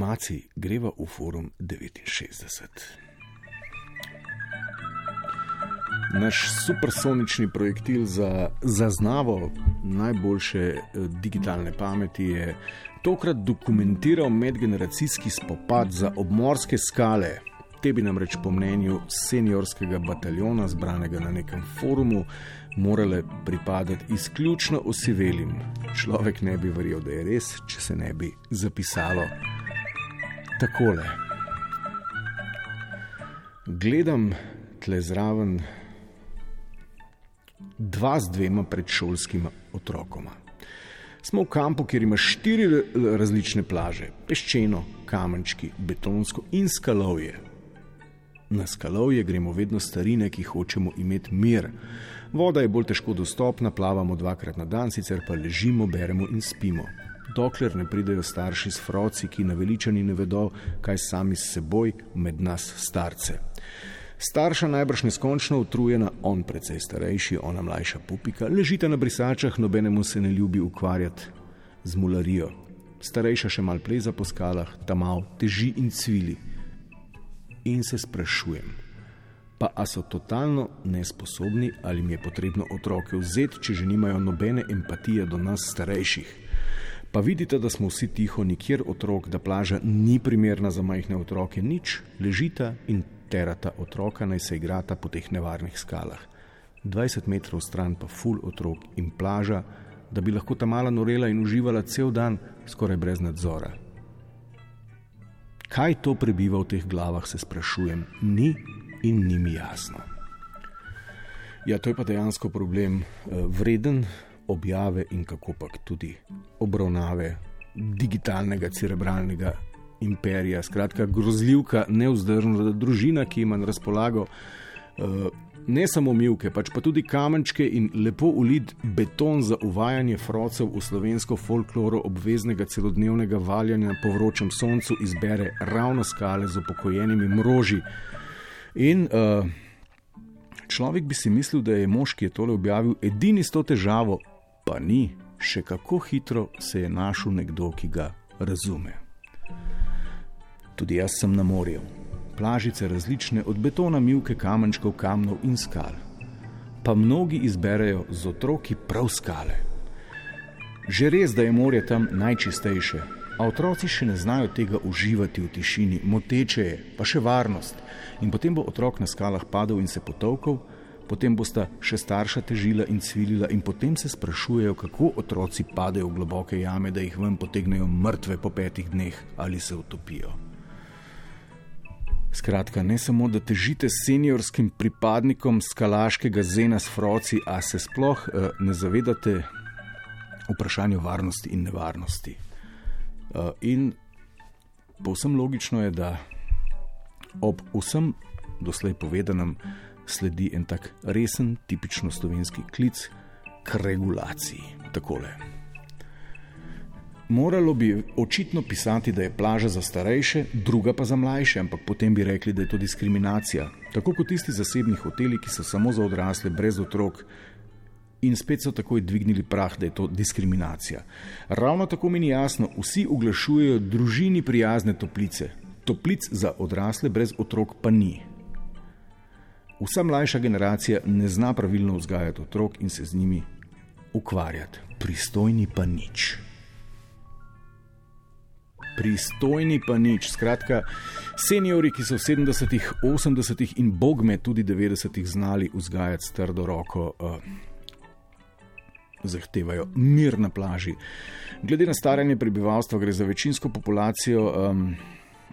Maci greva v forum 69. Naš supersonični projektil za zaznavo najboljše eh, digitalne pameti je tokrat dokumentiral medgeneracijski spopad za obmorske skale. Te bi namreč po mnenju seniorskega bataljona, zbranega na nekem forumu, morale pripadati izključno osivelim. Človek ne bi verjel, da je res, če se ne bi zapisalo takole. Gledam tle zraven dva z dvema predšolskima otrokoma. Smo v kampu, kjer ima štiri različne plaže: peščeno, kamenčki, betonsko in skalovje. Na skalovje gremo vedno starine, ki hočemo imeti mir. Voda je bolj težko dostopna, plavamo dvakrat na dan, sicer pa ležimo, beremo in spimo. Dokler ne pridejo starši s froci, ki naveličani ne vedo, kaj sami s seboj med nas starce. Starša najbrž neskončno utrujena, on precej starejši, ona mlajša pupika, ležite na brisačah, nobenemu se ne ljubi ukvarjati z mularijo. Starejša še mal pleza po skalah, tam mal teži in cvili. In se sprašujem, pa a so totalno nesposobni ali mi je potrebno otroke vzeti, če že nimajo nobene empatije do nas starejših. Pa vidite, da smo vsi tiho, nikjer otrok, da plaža ni primerna za majhne otroke, nič, ležita in terata otroka naj se igrata po teh nevarnih skalah. 20 metrov stran pa ful otrok in plaža, da bi lahko ta mala norela in uživala cel dan, skoraj brez nadzora. Kaj to prebiva v teh glavah, se sprašujem, ni in ni mi jasno. Ja, to je pa dejansko problem, eh, vreden objave in kako pa tudi obravnave digitalnega cerebralnega imperija, skratka, grozljivka, neuzdržna družina, ki ima na razpolago uh, ne samo milke, pač pa tudi kamenčke in lepo ulid beton za uvajanje frocev v slovensko folkloro obveznega celodnevnega valjanja po vročem soncu, izbere ravno skale z upokojenimi mroži. In uh, človek bi si mislil, da je mož, ki je tole objavil, edini s to težavo, pa ni, še kako hitro se je našel nekdo, ki ga razume. Tudi jaz sem na morju. Plažice različne, od betona, milke, kamenčkov, kamnov in skal. Pa mnogi izberejo z otroki prav skale. Že res, da je morje tam najčistejše, a otroci še ne znajo tega uživati v tišini, moteče je, pa še varnost. In potem bo otrok na skalah padel in se potovkal, potem bosta še starša težila in cvilila, in potem se sprašujejo, kako otroci padejo v globoke jame, da jih ven potegnejo mrtve po petih dneh ali se utopijo. Skratka, ne samo, da težite seniorskim pripadnikom skalaškega zena s froci, a se sploh uh, ne zavedate vprašanja varnosti in nevarnosti. Uh, in povsem logično je, da ob vsem doslej povedanem sledi en tak resen, tipično slovenski klic k regulaciji. Takole. Moralo bi očitno pisati, da je plaža za starejše, druga pa za mlajše, ampak potem bi rekli, da je to diskriminacija. Tako kot tisti zasebni hoteli, ki so samo za odrasle, brez otrok. In spet so takoj dvignili prah, da je to diskriminacija. Ravno tako mi ni jasno, vsi oglašujejo družini prijazne toplice. Toplic za odrasle brez otrok pa ni. Vsa mlajša generacija ne zna pravilno vzgajati otrok in se z njimi ukvarjati, pristojni pa nič pristojni pa nič. Skratka, seniori, ki so v 70-ih, 80-ih in bogme tudi 90-ih znali vzgajati s trdo roko, uh, zahtevajo mir na plaži. Glede na staranje prebivalstva, gre za večinsko populacijo. Um,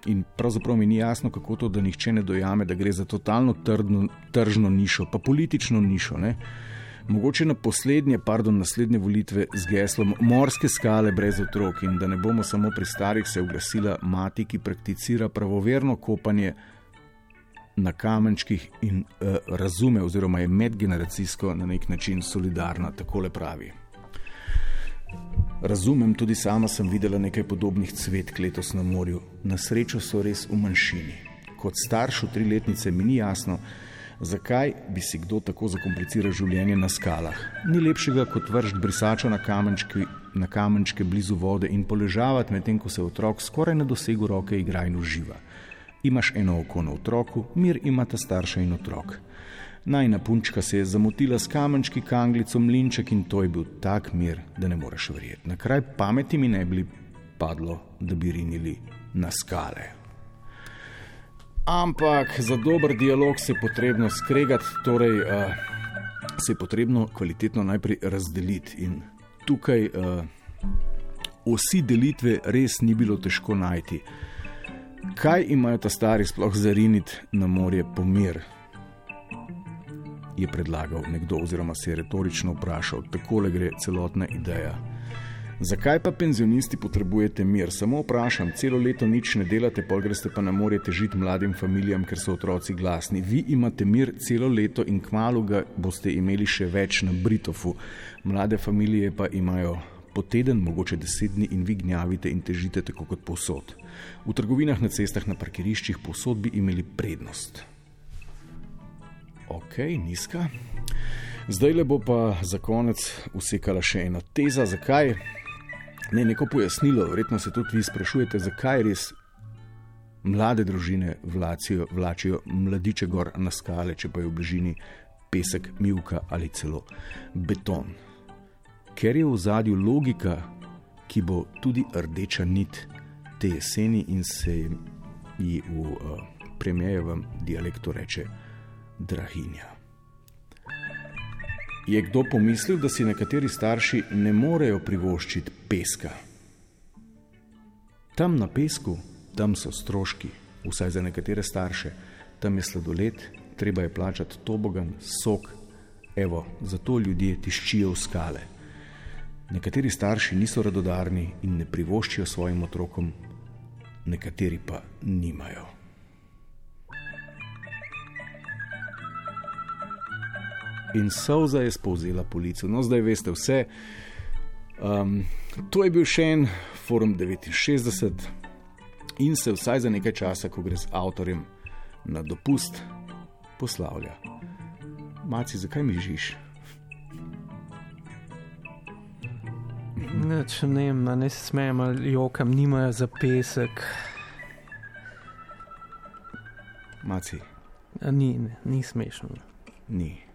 In pravzaprav mi ni jasno, kako to, da nihče ne dojame, da gre za totalno trdno, tržno nišo, pa politično nišo. Ne? mogoče na poslednje, pardon, naslednje volitve z geslom Morske skale brez otrok in da ne bomo samo pri starih se oglasila mati, ki prakticira pravoverno kopanje na kamenčkih in uh, razume, oziroma je medgeneracijsko na nek način solidarna, tako le pravi. Razumem, tudi sama sem videla nekaj podobnih cvetk letos na morju. Na srečo so res v manjšini. Kot staršu triletnice mi ni jasno, Zakaj bi si kdo tako zakompliciral življenje na skalah? Ni lepšega kot vršiti brisača na, kamenčki, na kamenčke blizu vode in poležavati, medtem ko se otrok skoraj na dosegu roke igra in uživa. Imaš eno oko na otroku, mir ima ta starša in otrok. Najna punčka se je zamotila s kamenčki, kanglico, mlinček in to je bil tak mir, da ne moreš verjeti. Na kraj pameti mi ne bi padlo, da bi rinili na skale. Ampak za dober dialog se je potrebno skregati, torej uh, se je potrebno kvalitetno najprej razdeliti. In tukaj uh, vsi delitve res ni bilo težko najti. Kaj imajo ta stari sploh zariniti na morje pomir? Je predlagal nekdo, oziroma se je retorično vprašal, tako le gre celotna ideja. Zakaj pa penzionisti potrebujete mir? Samo vprašam, celo leto nič ne delate, pol greste pa na morje težiti mladim familijam, ker so otroci glasni. Vi imate mir celo leto in kmalo ga boste imeli še več na Britofu. Mlade familije pa imajo po teden, mogoče deset dni in vi gnjavite in težite tako kot posod. V trgovinah, na cestah, na parkiriščih posod bi imeli prednost. Ok, nizka. Zdaj le bo pa za konec usekala še ena teza, zakaj Ne, neko pojasnilo, verjetno se tudi vi sprašujete, zakaj res mlade družine vlačijo, vlačijo mladiče gor na skale, če pa je v bližini pesek, milka ali celo beton. Ker je v zadju logika, ki bo tudi rdeča nit te jeseni in se ji v uh, premijevem dialektu reče drahinja. Je kdo pomislil, da si nekateri starši ne morejo privoščiti peska? Tam na pesku, tam so stroški, vsaj za nekatere starše, tam je sladoled, treba je plačati tobogan, sok, evo, zato ljudje tiščijo v skale. Nekateri starši niso radodarni in ne privoščijo svojim otrokom, nekateri pa nimajo. In solza je spovzela polico. No, zdaj veste vse. Um, to je bil še en forum 69 in se vsaj za nekaj časa, ko gre z avtorjem na dopust, poslavlja. Maci, zakaj mi žiš? Neč, ne vem, ne se smejem ali jokam, nimajo za pesek. Maci. Ni, ni smešno. Ni. Ni. Ni.